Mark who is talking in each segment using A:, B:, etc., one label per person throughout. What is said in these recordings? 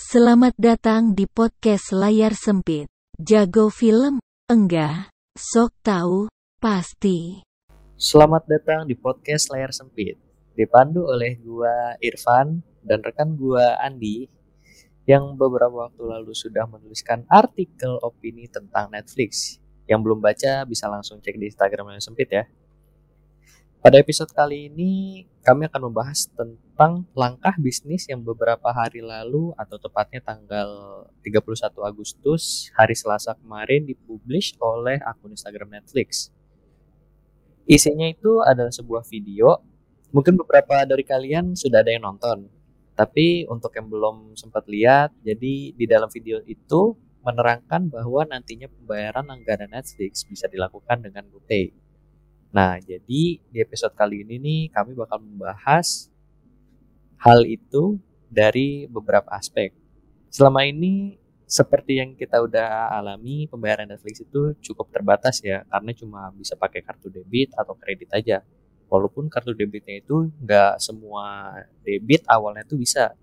A: Selamat datang di podcast layar sempit. Jago film? Enggak. Sok tahu? Pasti.
B: Selamat datang di podcast layar sempit. Dipandu oleh gua Irfan dan rekan gua Andi yang beberapa waktu lalu sudah menuliskan artikel opini tentang Netflix. Yang belum baca bisa langsung cek di Instagram layar sempit ya. Pada episode kali ini, kami akan membahas tentang langkah bisnis yang beberapa hari lalu atau tepatnya tanggal 31 Agustus hari Selasa kemarin dipublish oleh akun Instagram Netflix. Isinya itu adalah sebuah video. Mungkin beberapa dari kalian sudah ada yang nonton. Tapi untuk yang belum sempat lihat, jadi di dalam video itu menerangkan bahwa nantinya pembayaran anggaran Netflix bisa dilakukan dengan GoPay. Nah, jadi di episode kali ini nih kami bakal membahas hal itu dari beberapa aspek. Selama ini seperti yang kita udah alami, pembayaran Netflix itu cukup terbatas ya, karena cuma bisa pakai kartu debit atau kredit aja. Walaupun kartu debitnya itu nggak semua debit awalnya tuh bisa.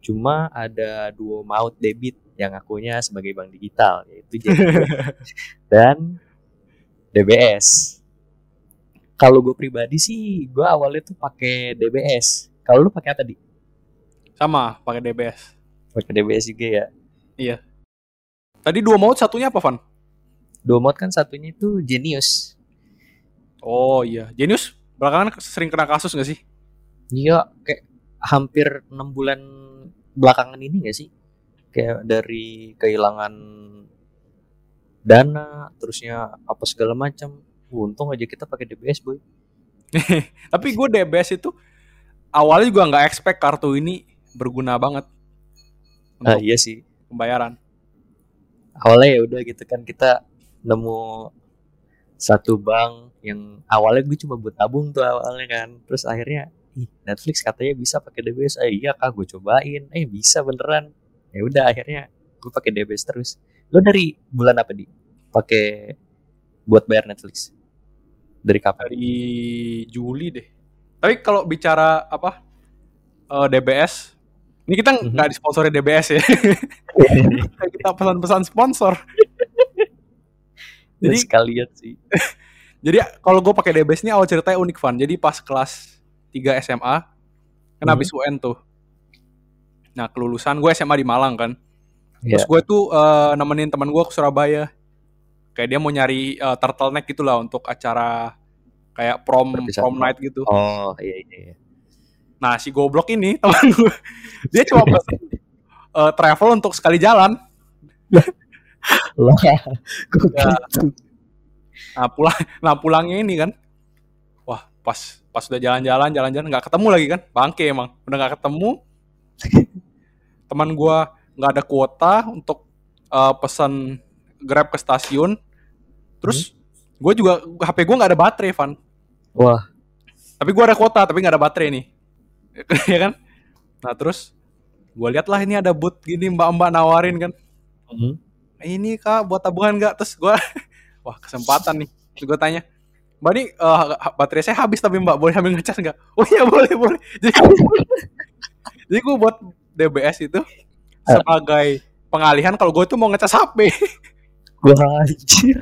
B: Cuma ada dua maut debit yang akunya sebagai bank digital, yaitu JDB dan DBS kalau gue pribadi sih gue awalnya tuh pakai DBS kalau lu pakai apa tadi
C: sama pakai DBS
B: pakai DBS juga ya?
C: Iya. Tadi dua mode satunya apa Van?
B: Dua mode kan satunya itu Genius.
C: Oh iya. Genius belakangan sering kena kasus gak sih?
B: Iya kayak hampir enam bulan belakangan ini gak sih? Kayak dari kehilangan dana terusnya apa segala macam untung aja kita pakai DBS boy.
C: Tapi gue DBS itu awalnya juga nggak expect kartu ini berguna banget.
B: Ah, iya sih.
C: pembayaran.
B: Awalnya ya udah gitu kan kita nemu satu bank yang awalnya gue cuma buat tabung tuh awalnya kan. Terus akhirnya ih Netflix katanya bisa pakai DBS eh iya kak gue cobain. Eh bisa beneran. Ya udah akhirnya gue pakai DBS terus. Lo dari bulan apa di? Pakai buat bayar Netflix dari kapan?
C: Dari Juli deh. Tapi kalau bicara apa uh, eh, DBS, ini kita mhm. nggak mm -hmm. disponsori DBS ya. kita pesan-pesan sponsor.
B: jadi sekalian sih.
C: jadi kalau gue pakai DBS ini awal ceritanya unik fun. Jadi pas kelas 3 SMA, kan mm -hmm. habis UN tuh. Nah kelulusan gue SMA di Malang kan. Terus yeah. gue tuh uh, nemenin teman gue ke Surabaya kayak dia mau nyari uh, turtleneck gitulah untuk acara kayak prom Perpisahan prom night gitu.
B: Oh iya, iya iya.
C: Nah si goblok ini teman gue dia cuma pesen uh, travel untuk sekali jalan.
B: Lah. Gitu?
C: Nah pulang, nah pulangnya ini kan, wah pas pas udah jalan-jalan jalan-jalan nggak ketemu lagi kan, bangke emang udah nggak ketemu. Teman gue nggak ada kuota untuk uh, pesan grab ke stasiun. Terus hmm. gue juga HP gue nggak ada baterai Van.
B: Wah.
C: Tapi gue ada kuota tapi nggak ada baterai nih. Ya kan? Nah terus gue lihat lah ini ada boot gini mbak-mbak nawarin kan. Hmm. ini kak buat tabungan nggak? Terus gue wah kesempatan nih. Terus gue tanya mbak ini uh, baterai saya habis tapi mbak boleh ambil ngecas nggak? Oh iya boleh boleh. Jadi jadi gue buat DBS itu eh. sebagai pengalihan kalau gue tuh mau ngecas HP
B: Gua anjir.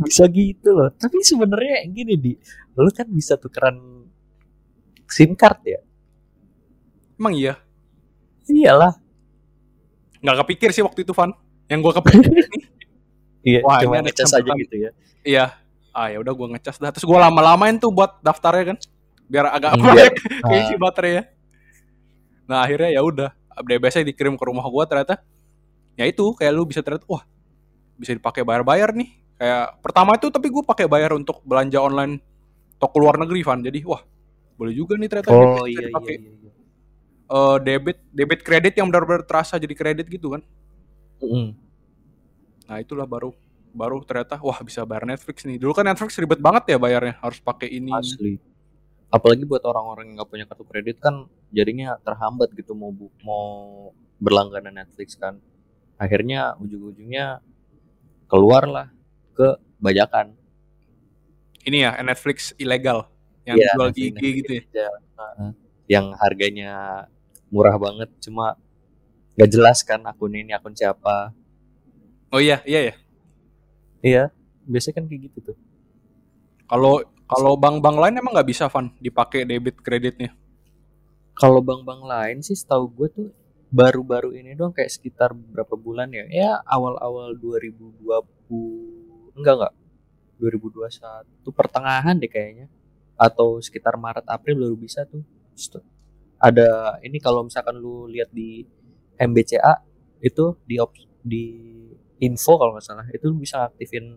B: bisa gitu loh. Tapi sebenarnya gini di, lu kan bisa tukeran SIM card ya.
C: Emang iya?
B: Iyalah.
C: Nggak kepikir sih waktu itu Van. Yang gua kepikir
B: Iya, Wah, cuma ngecas aja gitu ya.
C: Iya. Ah ya udah gua ngecas dah. Terus gua lama-lamain tuh buat daftarnya kan. Biar agak proyek keisi baterai ya. Nah, akhirnya ya udah. DBS dikirim ke rumah gua ternyata ya itu kayak lu bisa ternyata wah bisa dipakai bayar-bayar nih. Kayak pertama itu tapi gue pakai bayar untuk belanja online toko luar negeri Van. Jadi wah boleh juga nih ternyata.
B: Oh iya, iya, iya, iya.
C: Uh, debit debit kredit yang benar-benar terasa jadi kredit gitu kan.
B: Mm.
C: nah itulah baru baru ternyata wah bisa bayar Netflix nih. Dulu kan Netflix ribet banget ya bayarnya harus pakai ini.
B: Asli. Apalagi buat orang-orang yang nggak punya kartu kredit kan jadinya terhambat gitu mau mau berlangganan Netflix kan akhirnya ujung-ujungnya keluarlah ke bajakan.
C: Ini ya Netflix ilegal yang ya, jual IG gitu ya?
B: yang harganya murah banget cuma nggak jelas kan akun ini akun siapa.
C: Oh iya, iya ya.
B: iya biasanya kan kayak gitu tuh.
C: Kalau kalau bank-bank lain emang nggak bisa Van dipakai debit kreditnya.
B: kalau bank-bank lain sih setahu gue tuh baru-baru ini doang kayak sekitar berapa bulan ya. Ya awal-awal 2020 enggak enggak. 2021 pertengahan deh kayaknya. Atau sekitar Maret April baru bisa tuh. Ada ini kalau misalkan lu lihat di MBCA itu di op- di info kalau nggak salah itu lu bisa aktifin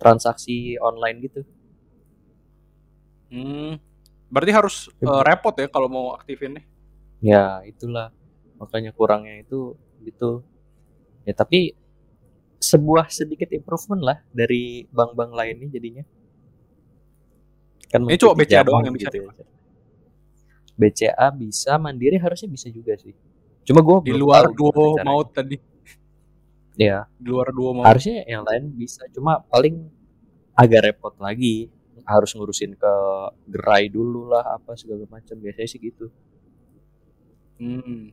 B: transaksi online gitu.
C: Hmm. Berarti harus eh, repot ya kalau mau aktifin nih.
B: ya itulah makanya kurangnya itu gitu. Ya tapi sebuah sedikit improvement lah dari bank-bank lainnya jadinya. Kan
C: Ini cuma BCA doang yang bisa
B: gitu ya. BCA bisa mandiri harusnya bisa juga sih. Cuma gue
C: Di luar duo maut tadi.
B: ya
C: Di luar duo maut.
B: harusnya yang lain bisa cuma paling agak repot lagi. Harus ngurusin ke gerai dulu lah apa segala macam. Biasanya sih gitu.
C: Hmm.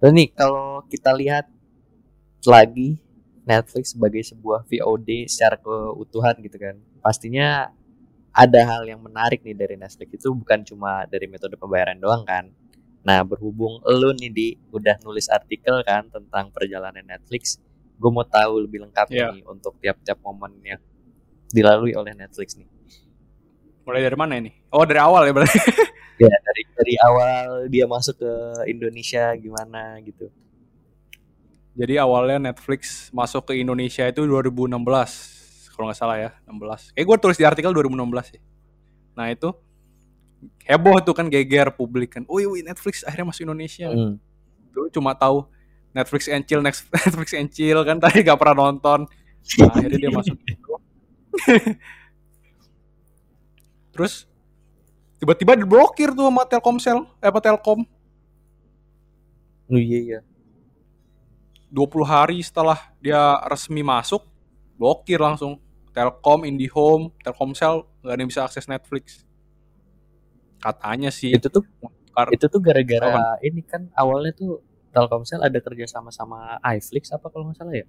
B: Dan nih kalau kita lihat lagi Netflix sebagai sebuah VOD secara keutuhan gitu kan, pastinya ada hal yang menarik nih dari Netflix itu bukan cuma dari metode pembayaran doang kan. Nah berhubung lu nih di udah nulis artikel kan tentang perjalanan Netflix, gue mau tahu lebih lengkap
C: Iya.
B: nih untuk tiap-tiap momen yang dilalui oleh Netflix nih.
C: Mulai dari mana ini? Oh dari awal ya berarti.
B: Ya dari dari awal dia masuk ke Indonesia gimana gitu.
C: Jadi awalnya Netflix masuk ke Indonesia itu 2016 kalau nggak salah ya 16. Kayak gue tulis di artikel 2016 ya. Nah itu heboh tuh kan geger publik kan. Oh iya Netflix akhirnya masuk Indonesia.
B: Hmm.
C: Dulu cuma tahu Netflix and chill, Next- Netflix and chill kan tadi gak pernah nonton. Nah, akhirnya dia masuk gitu. Terus tiba-tiba diblokir tuh sama Telkomsel, eh, apa Telkom.
B: Oh iya iya.
C: 20 hari setelah dia resmi masuk, blokir langsung. Telkom, IndiHome, Telkomsel nggak ada yang bisa akses Netflix. Katanya sih.
B: Itu tuh itu tuh gara-gara ini kan awalnya tuh Telkomsel ada kerja sama sama iFlix apa kalau nggak salah ya?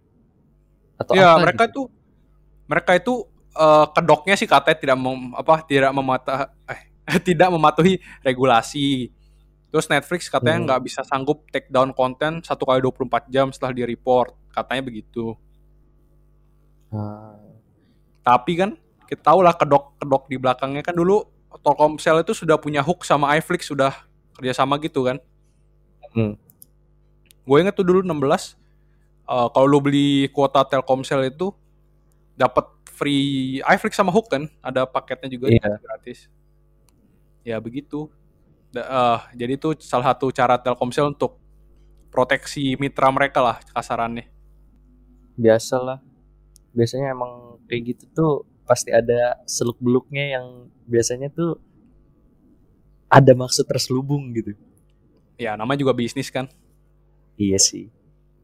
B: Atau
C: ya
B: apa
C: mereka
B: gitu?
C: itu mereka itu eh, kedoknya sih katanya tidak mem, apa tidak memata eh tidak mematuhi regulasi. Terus Netflix katanya
B: Hmm.
C: nggak bisa sanggup take down konten satu kali 24 jam setelah di report. Katanya begitu.
B: Ah,
C: Tapi kan kita tahu lah kedok-kedok di belakangnya kan dulu Telkomsel itu sudah punya hook sama iFlix sudah kerjasama gitu kan.
B: Hmm.
C: Gue inget tuh dulu 16 eh, kalau lu beli kuota Telkomsel itu dapat free iFlix sama hook kan, ada paketnya juga dikasih gratis. Ya begitu. Da- eh, jadi itu salah satu cara Telkomsel untuk proteksi mitra mereka lah kasarannya.
B: biasalah. Biasanya emang kayak gitu tuh pasti ada seluk beluknya yang biasanya tuh ada maksud terselubung gitu.
C: Ya namanya juga bisnis kan.
B: Iya sih.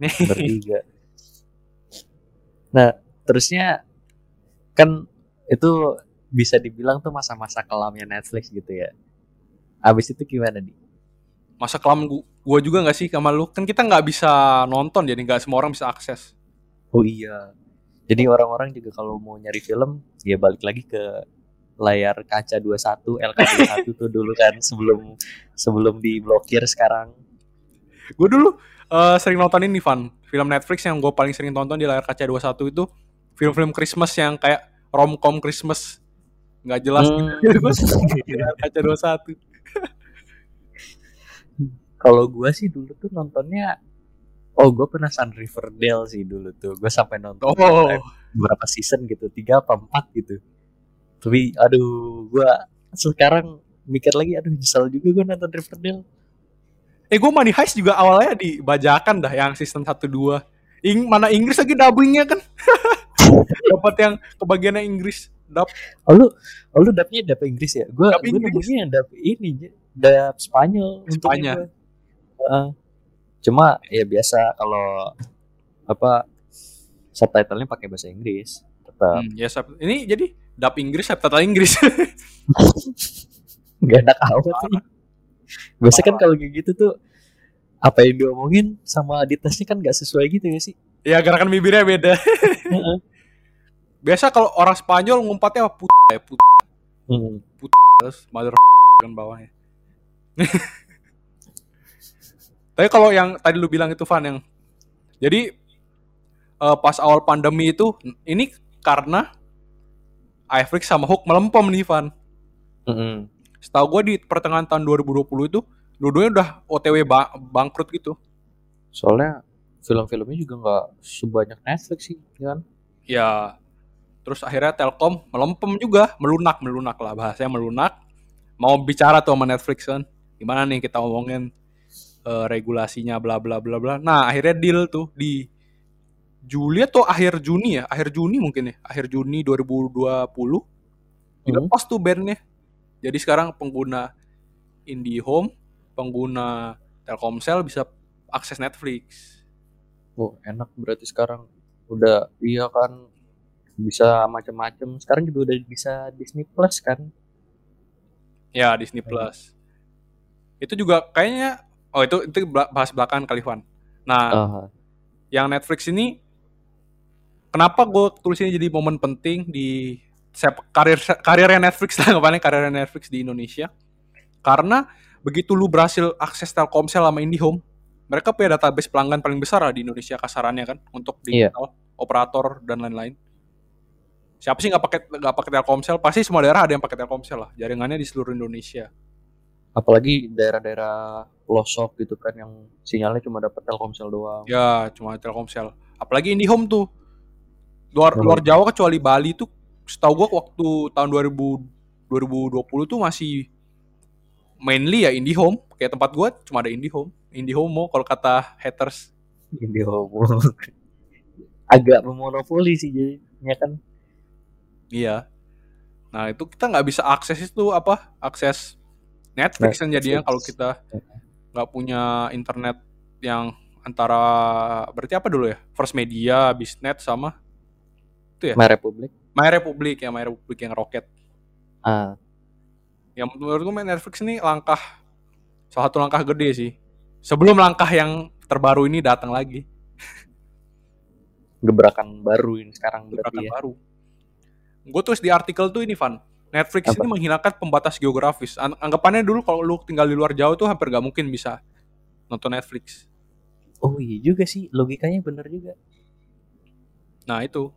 C: Nih.
B: Bertiga. Nah, terusnya kan itu bisa dibilang tuh masa-masa kelamnya Netflix gitu ya. Abis itu gimana nih?
C: masa kelam gua, gua juga nggak sih sama lu kan kita nggak bisa nonton jadi nggak semua orang bisa akses
B: Oh iya. Jadi orang-orang juga kalau mau nyari film, ya balik lagi ke layar kaca 21, LK21 tuh dulu kan sebelum sebelum diblokir sekarang.
C: gue dulu eh, sering nonton ini Van film Netflix yang gue paling sering tonton di layar kaca 21 itu film-film Christmas yang kayak romcom Christmas nggak jelas
B: Hmm.
C: gitu di layar kaca 21
B: Kalau gua sih dulu tuh nontonnya Oh, gue pernah Sun Riverdale sih dulu tuh. Gue sampai nonton
C: oh
B: beberapa season gitu, tiga apa empat gitu. Tapi, aduh, gua sekarang mikir lagi, aduh nyesel juga gue nonton Riverdale.
C: eh gue Money Heist juga awalnya dibajakan dah yang season 1 2 Ing, mana Inggris lagi dubbingnya kan dapat yang kebagiannya Inggris dub
B: Oh lu, oh lu dapnya dap Inggris ya? Gue
C: Dap
B: gue nemunya yang dap ini, dap Spanyol.
C: Spanyol.
B: Heeh. cuma ya biasa kalau apa subtitlenya pakai bahasa Inggris tetap
C: Hmm, ya sub- ini jadi dub Inggris subtitle Inggris
B: nggak enak amat sih. Biasanya kan kalau kayak gitu tuh apa yang diomongin sama di tesnya kan gak sesuai gitu ya sih?
C: Ya gerakan bibirnya beda. Biasa kalau orang Spanyol ngumpatnya apa put ya put
B: Hmm.
C: terus mother kan bawahnya. Tapi kalau yang tadi lu bilang itu Van yang jadi eh, pas awal pandemi itu ini karena iFlix sama Hook melempem nih Van.
B: Mm-mm.
C: Setahu gue di pertengahan tahun 2020 itu dua-duanya udah OTW ba- bangkrut gitu.
B: Soalnya film-filmnya juga nggak sebanyak Netflix sih, ya kan?
C: Ya terus akhirnya Telkom melempem juga, melunak melunak lah bahasanya melunak. Mau bicara tuh sama Netflix kan, gimana nih kita ngomongin eh, regulasinya bla bla bla bla. Nah akhirnya deal tuh di Juli atau akhir Juni ya, akhir Juni mungkin ya, akhir Juni 2020 dilepas tuh bandnya. Jadi sekarang pengguna IndiHome, pengguna Telkomsel bisa akses Netflix.
B: Oh, enak berarti sekarang udah iya kan bisa macam-macam. Sekarang juga udah bisa Disney Plus kan?
C: Ya Disney Plus. Itu juga kayaknya oh itu itu bahas belakangan kali Van. Nah,
B: Ah,
C: yang Netflix ini kenapa gue tulis ini jadi momen penting di karir karirnya Netflix lah ngapain karirnya Netflix di Indonesia. Karena begitu lu berhasil akses Telkomsel sama IndiHome, mereka punya database pelanggan paling besar lah di Indonesia kasarannya kan untuk
B: Iya.
C: digital, operator dan lain-lain. Siapa sih nggak pakai nggak pakai Telkomsel? Pasti semua daerah ada yang pakai Telkomsel lah. Jaringannya di seluruh Indonesia.
B: apalagi daerah-daerah pelosok gitu kan yang sinyalnya cuma dapat Telkomsel doang.
C: Ya, cuma Telkomsel. Apalagi IndiHome tuh. Luar
B: Hmm.
C: luar Jawa kecuali Bali tuh setahu gua waktu tahun 2000 2020 tuh masih mainly ya IndiHome. Kayak tempat gua cuma ada IndiHome. IndiHome mau kalau kata haters.
B: Indihome. Agak memonopoli sih jadinya kan.
C: Iya. Nah, itu kita nggak bisa akses itu apa? Akses Netflix kan jadinya kalau kita nggak punya internet yang antara berarti apa dulu ya? First Media, Bisnet sama
B: My Republic.
C: My Republic ya, My Republic yang roket.
B: Ah,
C: Yang menurut gue Netflix ini langkah salah satu langkah gede sih. Sebelum langkah yang terbaru ini datang lagi,
B: gebrakan baru ini sekarang
C: gebrakan
B: ya.
C: baru. Gue tulis di artikel tuh ini Van. Netflix
B: Apa?
C: ini menghilangkan pembatas geografis. An- anggapannya dulu kalau lu tinggal di luar Jawa tuh hampir gak mungkin bisa nonton Netflix.
B: Oh iya juga sih, logikanya bener juga.
C: Nah itu.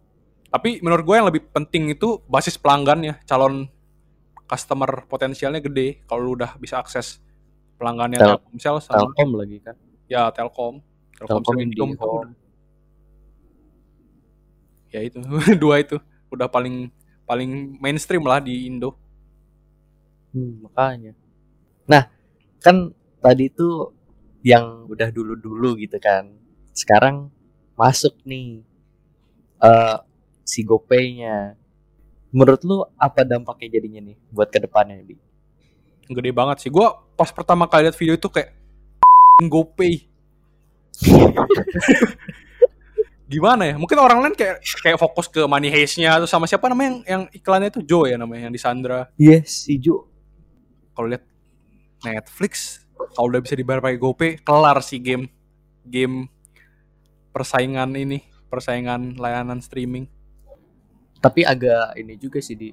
C: Tapi menurut gue yang lebih penting itu basis pelanggannya, calon customer potensialnya gede kalau lu udah bisa akses pelanggannya
B: Tel-
C: Telkomsel sama
B: Telkom lagi kan.
C: ya Telkom.
B: Telkom
C: Indihome udah- Ya itu, dua itu udah paling paling mainstream lah di Indo.
B: Hmm, makanya. Nah, kan tadi itu yang udah dulu-dulu gitu kan. Sekarang masuk nih eh si GoPay-nya. Menurut lu apa dampaknya jadinya nih buat ke depannya Bi?
C: Gede banget sih. Gua pas pertama kali lihat video itu kayak GoPay. Gimana ya? Mungkin orang lain kayak kayak fokus ke money heist-nya atau sama siapa namanya yang, yang iklannya itu Joe ya namanya yang di Sandra.
B: Yes, si Jo.
C: Kalau lihat Netflix kalau udah bisa dibayar pakai GoPay, kelar sih game game persaingan ini, persaingan layanan streaming.
B: Tapi agak ini juga sih di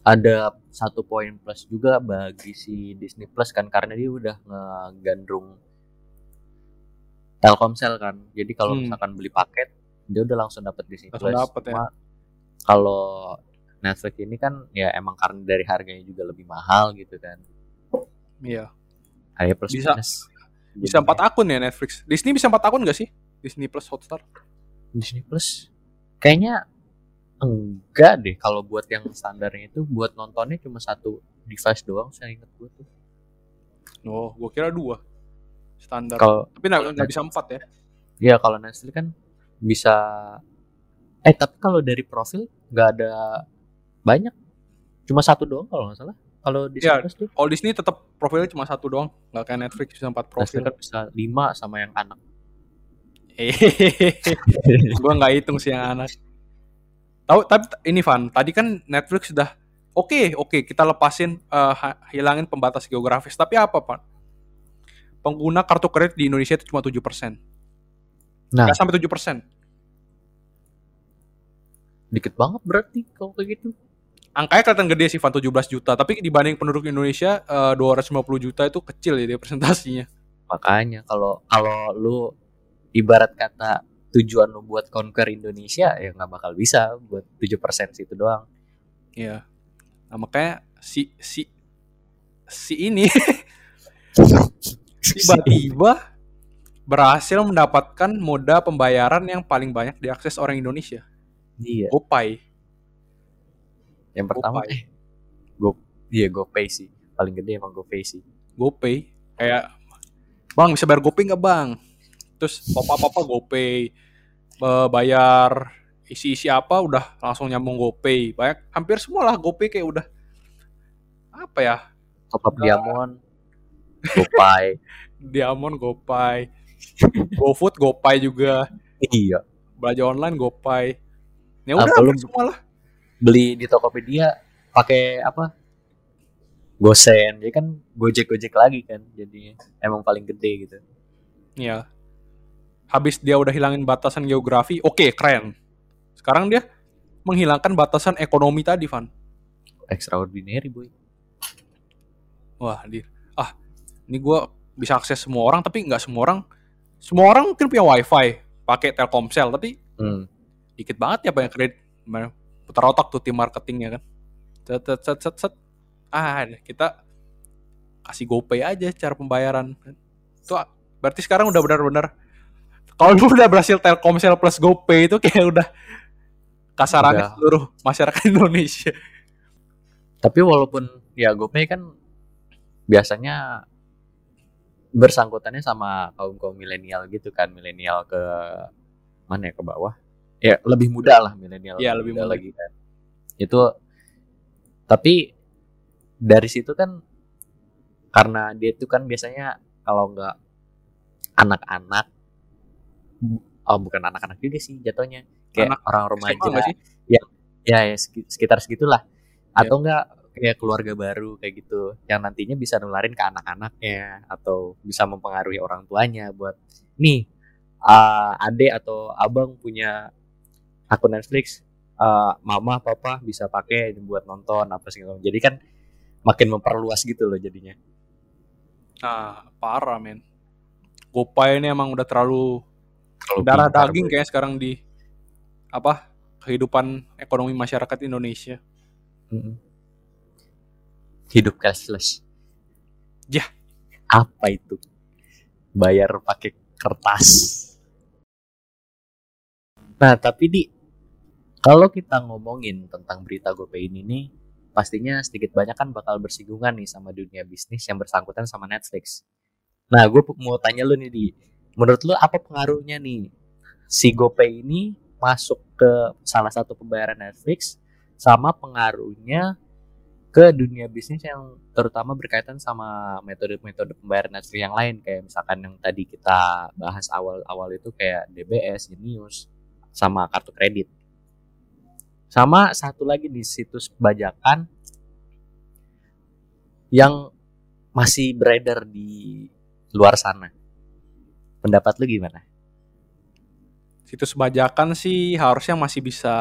B: ada satu poin plus juga bagi si Disney Plus kan karena dia udah ngegandrung Telkomsel kan. Jadi kalau
C: Hmm.
B: misalkan beli paket dia udah langsung dapat Disney
C: Langsung
B: Plus.
C: dapet ya.
B: Kalau Netflix ini kan ya emang karena dari harganya juga lebih mahal gitu kan.
C: Iya.
B: Ada plus
C: Bisa-
B: minus.
C: Bisa empat akun ya Netflix. Disney bisa empat akun gak sih? Disney Plus Hotstar.
B: Disney Plus kayaknya enggak deh kalau buat yang standarnya itu buat nontonnya cuma satu device doang saya ingat gue tuh.
C: Oh, gua kira dua. Standar.
B: Kalau
C: Tapi nggak bisa empat ya.
B: ya kalau Netflix kan bisa eh tapi kalau dari profil nggak ada banyak cuma satu doang kalau nggak salah kalau Disney
C: Ya,
B: tuh
C: Kalau Disney tetap profilnya cuma satu doang, nggak kayak Netflix bisa empat profil.
B: kan bisa lima sama yang anak
C: gua nggak hitung sih yang anak. Tahu tapi ini Van, tadi kan Netflix sudah Oke, oke, kita lepasin uh, hilangin pembatas geografis. Tapi apa, Pak? Pengguna kartu kredit di Indonesia itu cuma 7%.
B: Nah,
C: Nggak sampai 7%.
B: dikit banget berarti kalau kayak gitu.
C: Angkanya kelihatan gede sih, Van 17 juta. Tapi dibanding penduduk Indonesia, uh, 250 juta itu kecil ya dia presentasinya.
B: Makanya kalau kalau lu ibarat kata tujuan lu buat conquer Indonesia ya nggak bakal bisa buat 7% situ doang.
C: Iya. Nah, makanya si si si ini tiba-tiba berhasil mendapatkan moda pembayaran yang paling banyak diakses orang Indonesia.
B: Iya.
C: GoPay.
B: Yang pertama
C: GoPay.
B: eh Go iya GoPay sih. Paling gede emang GoPay sih.
C: GoPay kayak Bang bisa bayar GoPay nggak Bang? Terus apa-apa GoPay bayar isi-isi apa udah langsung nyambung GoPay. Banyak hampir semua lah GoPay kayak udah apa ya?
B: Top up Diamond, GoPay.
C: Diamond GoPay. GoFood GoPay juga.
B: iya.
C: Belanja online GoPay. Ya udah
B: lu-
C: hampir semua lah.
B: Beli di Tokopedia pakai apa? Gosen. Jadi kan Gojek-Gojek lagi kan. Jadi emang paling gede gitu.
C: Iya. Habis dia udah hilangin batasan geografi, oke keren. Sekarang dia menghilangkan batasan ekonomi tadi, Van.
B: Extraordinary boy.
C: Wah, dir. Ini gua bisa akses semua orang, tapi nggak semua orang. Semua orang mungkin punya wifi, pakai Telkomsel, tapi
B: Hmm.
C: dikit banget ya banyak kredit. Putar otak tuh tim marketingnya kan. Set, set, set, set, set. Ah, kita kasih GoPay aja cara pembayaran. Itu berarti sekarang udah benar-benar kalau lu udah berhasil Telkomsel plus GoPay itu kayak udah kasarannya
B: Udah.
C: seluruh masyarakat Indonesia.
B: Tapi walaupun ya GoPay kan biasanya bersangkutannya sama kaum kaum milenial gitu kan milenial ke mana ya ke bawah ya lebih muda lah milenial
C: Iya, lebih muda.
B: lagi kan itu tapi dari situ kan karena dia itu kan biasanya kalau nggak anak-anak oh bukan anak-anak juga sih jatuhnya kayak
C: Anak
B: orang remaja
C: sih?
B: ya, ya seki- sekitar segitulah
C: Ya.
B: atau enggak kayak keluarga baru kayak gitu. Yang nantinya bisa nularin ke anak-anaknya atau bisa mempengaruhi orang tuanya buat nih uh, ade atau abang punya akun Netflix uh, mama papa bisa pakai buat nonton apa segala jadi kan makin memperluas gitu loh jadinya.
C: Nah, parah men. GoPay ini emang udah terlalu
B: Kalau
C: darah
B: pintar,
C: daging kayak sekarang di apa kehidupan ekonomi masyarakat Indonesia.
B: Hidup cashless.
C: Yah.
B: apa itu? Bayar pakai kertas. Nah tapi di kalau kita ngomongin tentang berita GoPay ini nih pastinya sedikit banyak kan bakal bersinggungan nih sama dunia bisnis yang bersangkutan sama Netflix. Nah gue mau tanya lu nih di. Menurut lu apa pengaruhnya nih si GoPay ini masuk ke salah satu pembayaran Netflix sama pengaruhnya ke dunia bisnis yang terutama berkaitan sama metode-metode pembayaran Netflix yang lain kayak misalkan yang tadi kita bahas awal-awal itu kayak DBS, Genius, sama kartu kredit. Sama satu lagi di situs bajakan yang masih beredar di luar sana. Pendapat lu gimana?
C: Situs bajakan sih harusnya masih bisa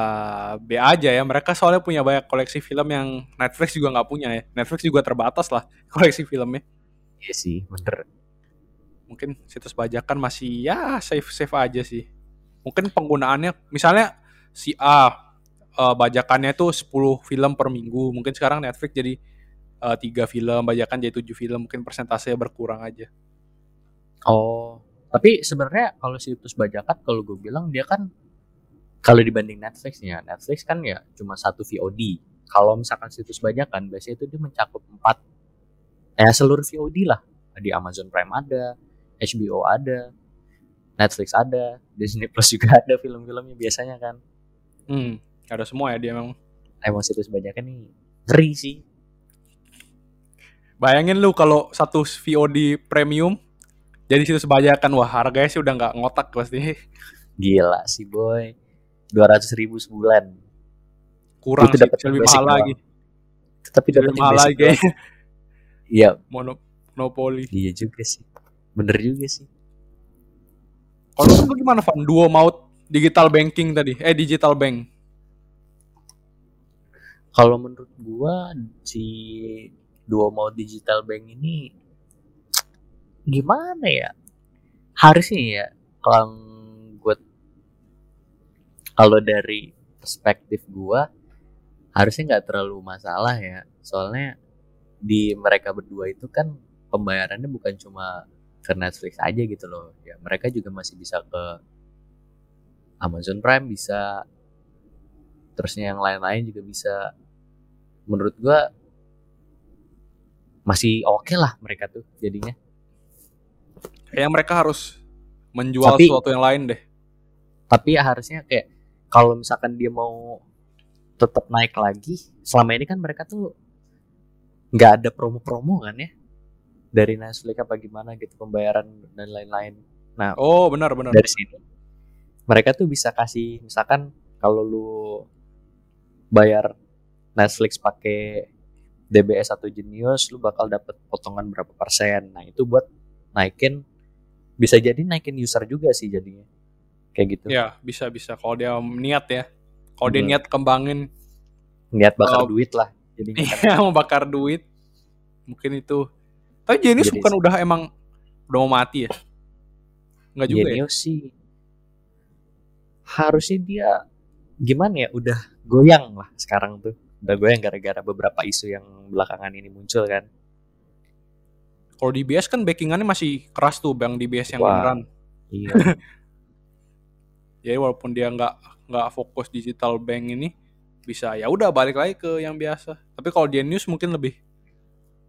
C: B aja ya. Mereka soalnya punya banyak koleksi film yang Netflix juga nggak punya ya. Netflix juga terbatas lah koleksi filmnya.
B: Iya sih, bener.
C: Mungkin situs bajakan masih ya safe safe aja sih. Mungkin penggunaannya misalnya si A eh, bajakannya tuh 10 film per minggu. Mungkin sekarang Netflix jadi eh, tiga film, bajakan jadi 7 film. Mungkin persentasenya berkurang aja.
B: Oh, tapi sebenarnya kalau situs bajakan kalau gue bilang dia kan kalau dibanding Netflix ya, Netflix kan ya cuma satu VOD. Kalau misalkan situs bajakan biasanya itu dia mencakup empat ya seluruh VOD lah. Di Amazon Prime ada, HBO ada, Netflix ada, Disney Plus juga ada film-filmnya biasanya kan.
C: Hmm, ada semua ya dia memang.
B: Emang situs bajakan nih ngeri sih.
C: Bayangin lu kalau satu VOD premium jadi situs bajakan wah harganya sih udah nggak ngotak pasti
B: Gila sih boy. 200 ribu sebulan.
C: kurang
B: Itu
C: sih
B: dapat
C: lebih mahal
B: doang.
C: lagi
B: tapi dapetnya
C: mahal lagi.
B: Iya,
C: Mono- monopoli.
B: iya juga sih. Bener juga sih.
C: Kalau lu gimana Van? Duo maut digital banking tadi. Eh digital bank.
B: Kalau menurut gua si dua mau digital bank ini gimana ya? Harusnya ya kalau gua kalau dari perspektif gua harusnya nggak terlalu masalah ya. Soalnya di mereka berdua itu kan pembayarannya bukan cuma ke Netflix aja gitu loh. Ya mereka juga masih bisa ke Amazon Prime bisa terusnya yang lain-lain juga bisa menurut gua masih oke lah mereka tuh jadinya
C: Kayaknya mereka harus menjual
B: Tapi-
C: sesuatu yang lain deh.
B: tapi ya harusnya kayak kalau misalkan dia mau tetap naik lagi selama ini kan mereka tuh nggak ada promo-promo kan ya dari Netflix apa gimana gitu pembayaran dan lain-lain nah
C: Oh benar benar.
B: dari sini mereka tuh bisa kasih misalkan kalau lu bayar Netflix pakai DBS atau Genius lu bakal dapet potongan berapa persen nah itu buat naikin bisa jadi naikin user juga sih jadinya. Kayak gitu.
C: Ya bisa bisa. Kalau dia niat ya. Kalau dia
B: Hmm.
C: niat kembangin
B: niat bakar
C: Oh.
B: duit lah kan.
C: Iya mau bakar duit. Mungkin itu. Tapi Genius
B: Jadi
C: bukan udah emang udah mau mati ya? Nggak juga ya?
B: Genius sih harusnya dia gimana ya udah goyang lah sekarang tuh. Udah goyang gara-gara beberapa isu yang belakangan ini muncul kan
C: kalau di BS kan backingannya masih keras tuh bang di BS yang
B: Wah.
C: beneran.
B: Iya.
C: Jadi walaupun dia nggak nggak fokus digital bank ini bisa ya udah balik lagi ke yang biasa. Tapi kalau Genius mungkin lebih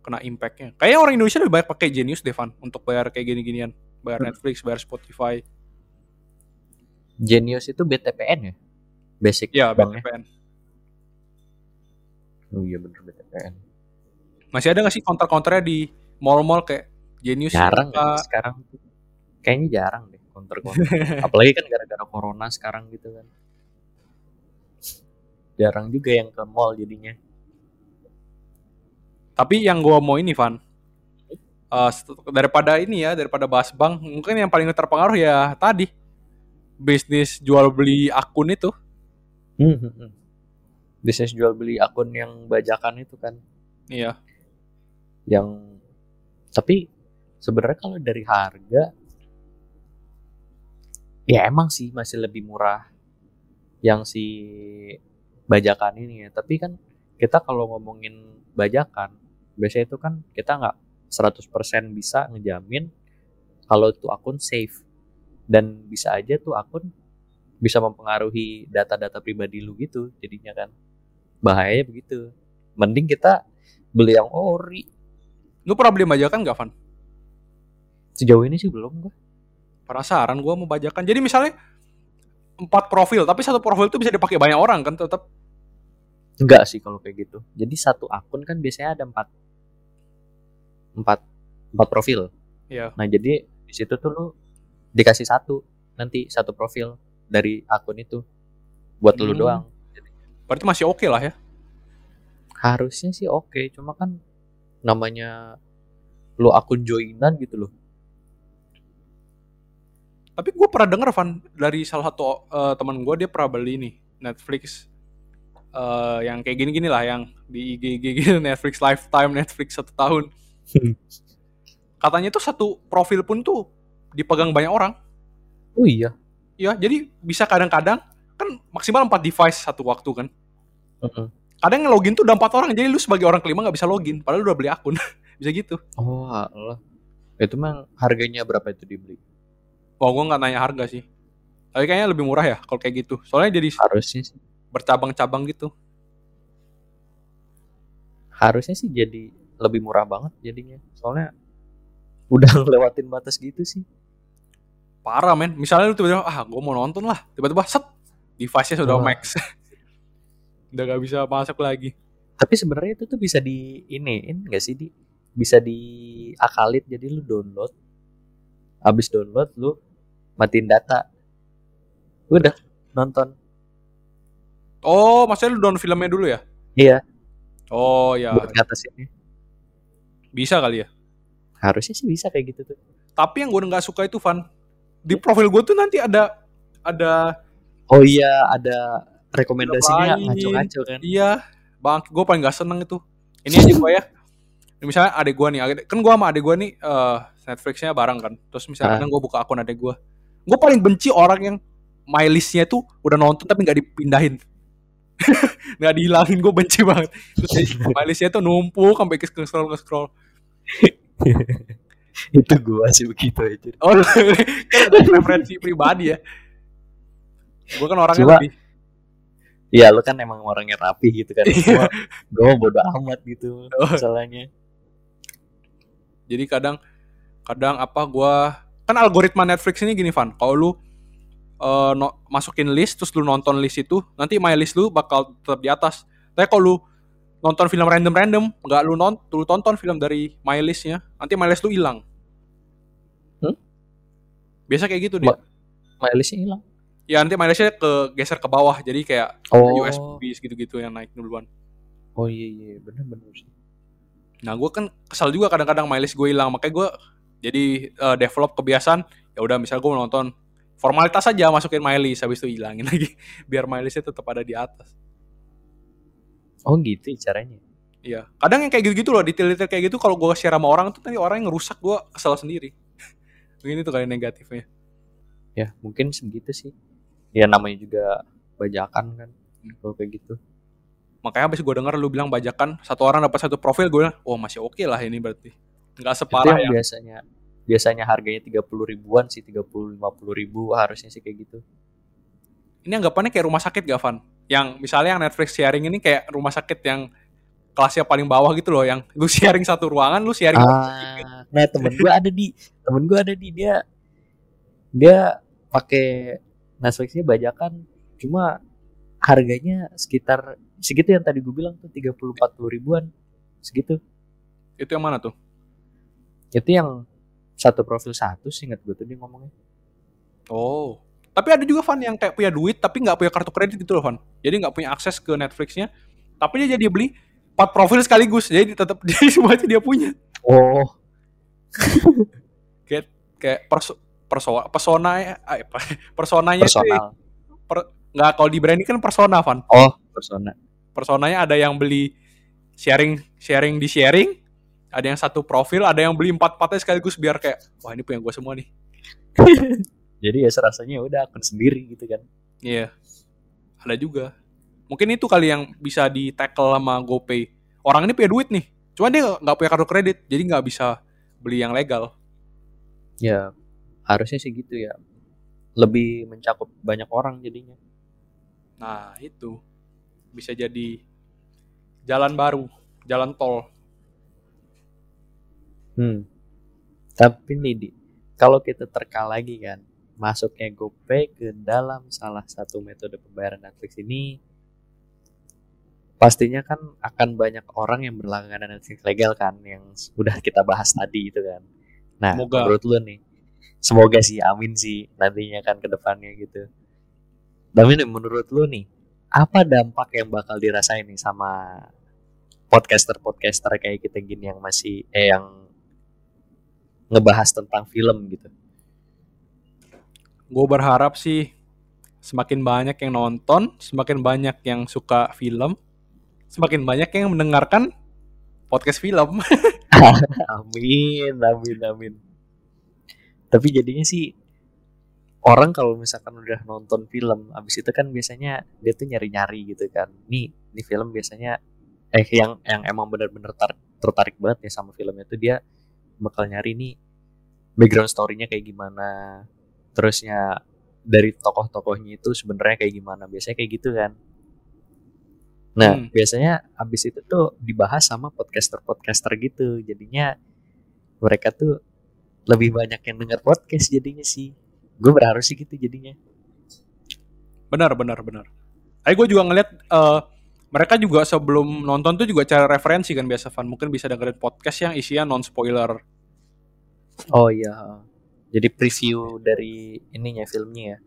C: kena impactnya. Kayaknya orang Indonesia lebih banyak pakai Genius Devan untuk bayar kayak gini-ginian. Bayar
B: Hmm.
C: Netflix bayar Spotify.
B: Genius itu BTPN ya? Basic
C: ya BTPN
B: oh iya bener BTPN
C: masih ada nggak sih counter-counternya di mall-mall kayak Genius
B: jarang
C: suka-
B: ya sekarang. Kayaknya jarang deh counter counter apalagi kan gara-gara corona sekarang gitu kan. Jarang juga yang ke mall jadinya.
C: Tapi yang gua mau ini Van, eh, set- daripada ini ya, daripada bahas bank, mungkin yang paling terpengaruh ya tadi. Bisnis jual beli akun itu.
B: Hmm, hmm, hmm. bisnis jual beli akun yang bajakan itu kan.
C: Iya.
B: yang tapi sebenarnya kalau dari harga ya emang sih masih lebih murah yang si bajakan ini ya. Tapi kan kita kalau ngomongin bajakan biasanya itu kan kita nggak 100% bisa ngejamin kalau itu akun safe. Dan bisa aja tuh akun bisa mempengaruhi data-data pribadi lu gitu jadinya kan. Bahayanya begitu. Mending kita beli yang ori
C: Lu pernah beli bajakan nggak Van?
B: sejauh ini sih belum gua
C: Penasaran gua mau bajakan. Jadi misalnya empat profil, tapi satu profil itu bisa dipakai banyak orang kan tetap.
B: Enggak sih kalau kayak gitu. Jadi satu akun kan biasanya ada empat, empat, empat profil.
C: Iya.
B: Nah jadi di situ tuh lu dikasih satu nanti satu profil dari akun itu buat lu
C: Hmm.
B: doang.
C: Berarti masih oke lah ya.
B: Harusnya sih oke, cuma kan namanya lu akun joinan gitu loh.
C: Tapi gue pernah denger Van dari salah satu eh, teman gue dia pernah beli nih Netflix eh, yang kayak gini-gini lah yang di IG IG gitu Netflix lifetime Netflix satu tahun. Katanya tuh satu profil pun tuh dipegang banyak orang.
B: Oh iya.
C: Ya, jadi bisa kadang-kadang kan maksimal 4 device satu waktu kan.
B: Heeh.
C: Kadang yang login tuh udah empat orang, jadi lu sebagai orang kelima nggak bisa login, padahal lu udah beli akun. bisa gitu.
B: Oh Allah. Itu mah harganya berapa itu dibeli?
C: Wah, gue nggak nanya harga sih. Tapi kayaknya lebih murah ya kalau kayak gitu. Soalnya jadi
B: Harusnya sih.
C: bercabang-cabang gitu.
B: Harusnya sih jadi lebih murah banget jadinya. Soalnya udah ngelewatin batas gitu sih.
C: Parah men. Misalnya lu tiba-tiba, ah gue mau nonton lah. Tiba-tiba set, device-nya sudah
B: Wah.
C: max. udah gak bisa masuk lagi.
B: Tapi sebenarnya itu tuh bisa di iniin enggak sih di bisa diakalin jadi lu download. Abis download lu matiin data. Udah nonton.
C: Oh, maksudnya lu download filmnya dulu ya?
B: Iya.
C: Oh ya,
B: buat ngatasinnya.
C: bisa kali ya.
B: Harusnya sih bisa kayak gitu tuh.
C: Tapi yang gue nggak suka itu Van. Di profil gue tuh nanti ada ada
B: Oh iya, ada rekomendasinya ngaco-ngaco kan.
C: iya. Bang gue paling gak seneng itu. Ini aja gue ya. Misalnya adek gue nih kan gue sama adek gue nih eh Netflixnya bareng kan. Terus misalnya
B: Ah.
C: kadang gue buka akun adek gue gue paling benci orang yang my listnya tuh udah nonton tapi nggak dipindahin. Nggak dihilangin gue benci banget. Terus my listnya tuh numpuk sampai ke scroll ke scroll.
B: Itu gua sih begitu aja.
C: oh kan ada preferensi pribadi ya. Gue kan orangnya
B: Cuma-
C: lebih
B: Iya, lu kan emang orangnya rapi gitu kan.
C: Iya.
B: Gua, gua bodo amat gitu
C: Oh.
B: masalahnya.
C: Jadi kadang kadang apa gua kan algoritma Netflix ini gini Van, kalau lu eh, no- masukin list terus lu nonton list itu, nanti my list lu bakal tetap di atas. Tapi kalau lu nonton film random-random, nggak lu nonton, lu tonton film dari my listnya, nanti my list lu hilang.
B: Hmm?
C: Biasa kayak gitu dia.
B: Ma- Mileage-nya hilang.
C: Ya nanti listnya ke geser ke bawah, jadi kayak
B: Oh.
C: USB gitu-gitu yang naik duluan.
B: Oh iya iya, bener bener sih.
C: Nah, gue kan kesal juga kadang-kadang list gue hilang, makanya gue jadi eh, develop kebiasaan. Ya udah, misal gue nonton formalitas aja masukin list, habis itu hilangin lagi, biar my listnya tetap ada di atas.
B: Oh gitu caranya.
C: Iya, kadang yang kayak gitu-gitu loh, detail-detail kayak gitu kalau gue share sama orang tuh nanti orang yang ngerusak gue kesal sendiri. Ini tuh kali negatifnya.
B: Ya, mungkin segitu sih. Ya namanya juga bajakan kan. Kalau kayak gitu.
C: Makanya habis gue denger lu bilang bajakan satu orang dapat satu profil, gue bilang, oh masih oke lah ini berarti. Nggak
B: Itu
C: separah
B: yang
C: ya.
B: biasanya biasanya harganya 30 ribuan sih 30 50 ribu harusnya sih kayak gitu.
C: Ini anggapannya kayak rumah sakit gak, Van? Yang misalnya yang Netflix sharing ini kayak rumah sakit yang kelasnya paling bawah gitu loh, yang lu sharing satu ruangan, lu sharing
B: Ah, nah temen gue ada di temen gue ada di dia dia pakai Netflixnya bajakan cuma harganya sekitar segitu yang tadi gue bilang tuh 30 40 ribuan segitu
C: itu yang mana tuh?
B: itu yang satu profil satu sih ingat gue tuh dia ngomongnya
C: Oh. Tapi ada juga Van yang kayak punya duit tapi nggak punya kartu kredit gitu loh Van. Jadi nggak punya akses ke Netflixnya. Tapi dia jadi beli empat profil sekaligus. Jadi tetap jadi semuanya dia punya.
B: oh
C: Kayak perso persona ya, eh, apa, personanya itu
B: personal
C: nggak kalau di branding kan persona Van.
B: oh persona
C: Personanya ada yang beli sharing sharing di sharing, ada yang satu profil, ada yang beli empat empatnya sekaligus biar kayak wah ini punya gue semua nih.
B: jadi ya serasanya udah akun sendiri gitu kan
C: Iya. Ada juga. Mungkin itu kali yang bisa di tackle sama GoPay. Orang ini punya duit nih. Cuma dia nggak punya kartu kredit, jadi nggak bisa beli yang legal.
B: ya harusnya sih gitu ya lebih mencakup banyak orang jadinya
C: Nah, itu bisa jadi jalan baru, jalan tol.
B: Hmm. Tapi nih, Di, kalau kita terka lagi kan, masuknya GoPay ke dalam salah satu metode pembayaran Netflix ini, pastinya kan akan banyak orang yang berlangganan Netflix legal kan, yang udah kita bahas tadi itu kan. Nah,
C: Semoga.
B: menurut lu nih, semoga sih, amin sih, nantinya kan ke depannya gitu. Tapi menurut lu nih, apa dampak yang bakal dirasain nih sama podcaster-podcaster kayak kita gini yang masih eh yang ngebahas tentang film gitu.
C: Gue berharap sih semakin banyak yang nonton, semakin banyak yang suka film, semakin banyak yang mendengarkan podcast film.
B: Amin, amin, amin. Tapi jadinya sih orang kalau misalkan udah nonton film, abis itu kan biasanya dia tuh nyari-nyari gitu kan. Nih, nih film biasanya eh yang yang emang benar-benar tar- tertarik banget ya sama filmnya tuh dia bakal nyari nih background story-nya kayak gimana. Terusnya dari tokoh-tokohnya itu sebenarnya kayak gimana. Biasanya kayak gitu kan. Nah,
C: Hmm.
B: biasanya abis itu tuh dibahas sama podcaster-podcaster gitu. Jadinya mereka tuh lebih banyak yang denger podcast jadinya sih. Gue berharap sih gitu jadinya.
C: Benar, benar, benar. Tapi gue juga ngeliat eh, mereka juga sebelum nonton tuh juga cari referensi kan biasa Van. Mungkin bisa dengerin podcast yang isinya non spoiler.
B: Oh iya. Jadi preview dari ininya filmnya ya.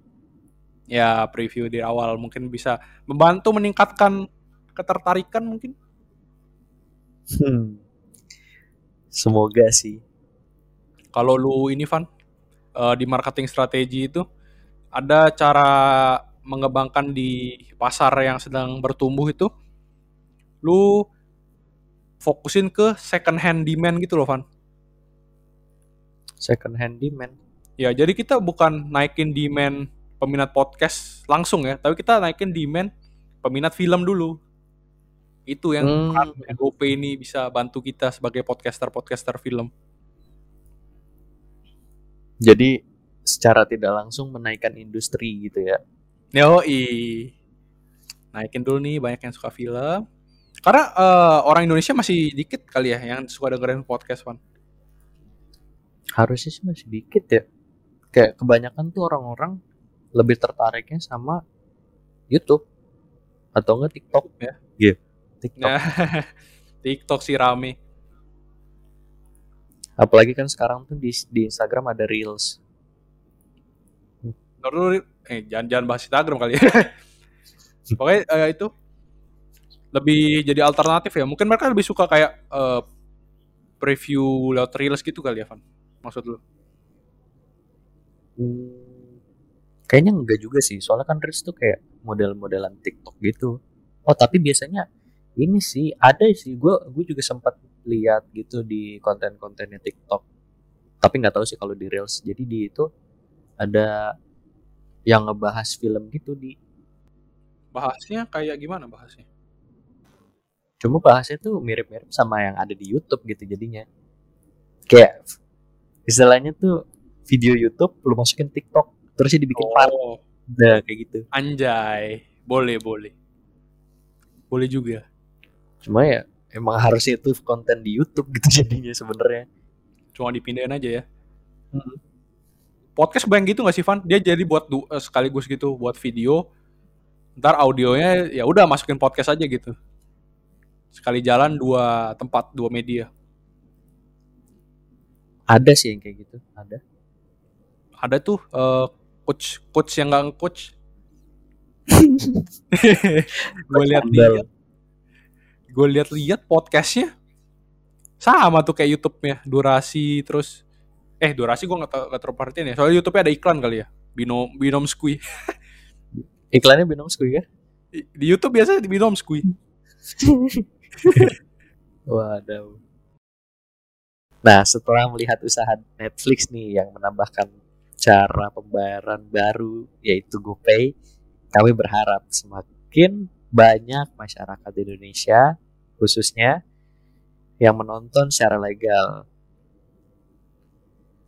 C: Ya preview di awal mungkin bisa membantu meningkatkan ketertarikan mungkin.
B: Hmm. Semoga sih.
C: Kalau lu ini Van uh, di marketing strategi itu ada cara mengembangkan di pasar yang sedang bertumbuh itu lu fokusin ke second hand demand gitu loh Van.
B: Second hand demand.
C: Ya, jadi kita bukan naikin demand peminat podcast langsung ya, tapi kita naikin demand peminat film dulu. Itu yang hmm. Ini bisa bantu kita sebagai podcaster-podcaster film.
B: Jadi secara tidak langsung menaikkan industri gitu ya.
C: i Naikin dulu nih banyak yang suka film. Karena uh, orang Indonesia masih dikit kali ya yang suka dengerin podcast, Van.
B: Harusnya sih masih dikit ya. Kayak kebanyakan tuh orang-orang lebih tertariknya sama YouTube atau enggak TikTok
C: ya.
B: Iya. Yeah. TikTok.
C: Nah, TikTok sih rame.
B: Apalagi kan sekarang tuh di, di Instagram ada Reels.
C: Lalu eh jangan jangan bahas Instagram kali ya. Pokoknya uh, itu lebih jadi alternatif ya. Mungkin mereka lebih suka kayak uh, preview lewat Reels gitu kali ya, Van. Maksud lu?
B: Hmm, kayaknya enggak juga sih. Soalnya kan Reels tuh kayak model-modelan TikTok gitu. Oh, tapi biasanya ini sih ada sih gue gue juga sempat lihat gitu di konten-kontennya TikTok. Tapi nggak tahu sih kalau di reels. Jadi di itu ada yang ngebahas film gitu di.
C: Bahasnya kayak gimana bahasnya?
B: Cuma bahasnya tuh mirip-mirip sama yang ada di YouTube gitu jadinya. Kayak istilahnya tuh video YouTube lu masukin TikTok terus dibikin oh. part. Nah, kayak gitu.
C: Anjay. Boleh boleh. Boleh juga.
B: Cuma ya emang harusnya itu konten di YouTube gitu jadinya sebenarnya.
C: Cuma dipindahin aja ya. Hmm. podcast banyak gitu nggak sih Van? Dia jadi buat du- uh, sekaligus gitu buat video. Ntar audionya ya udah masukin podcast aja gitu. Sekali jalan dua tempat dua media.
B: Ada sih yang kayak gitu ada.
C: Ada tuh uh, coach coach yang nggak coach gue lihat dia gue lihat-lihat podcastnya. Sama tuh kayak YouTube-nya durasi terus eh durasi gue nggak terlalu perhatiin ya. Soalnya YouTube-nya ada iklan kali ya binom binom squee.
B: Iklannya binom squee ya?
C: Di YouTube biasa di binom squee.
B: Waduh. Nah setelah melihat usaha Netflix nih yang menambahkan cara pembayaran baru yaitu GoPay kami berharap semakin banyak masyarakat Indonesia khususnya yang menonton secara legal.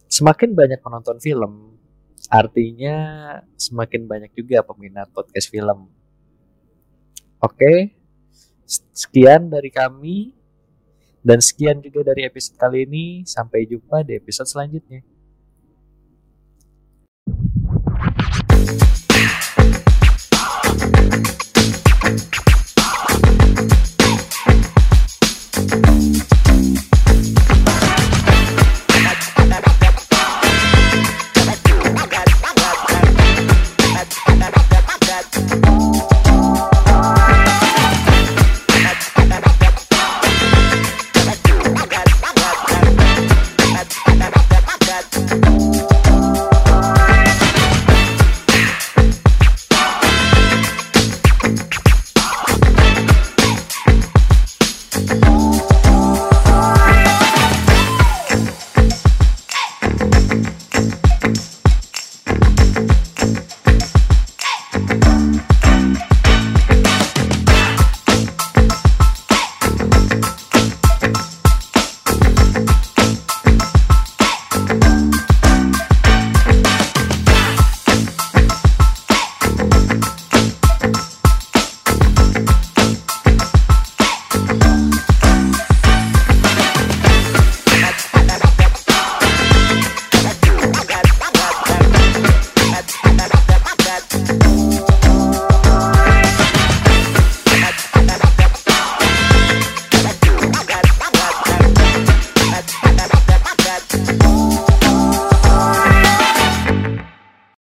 B: Semakin banyak menonton film, artinya semakin banyak juga peminat podcast film. Oke, sekian dari kami dan sekian juga dari episode kali ini. Sampai jumpa di episode selanjutnya.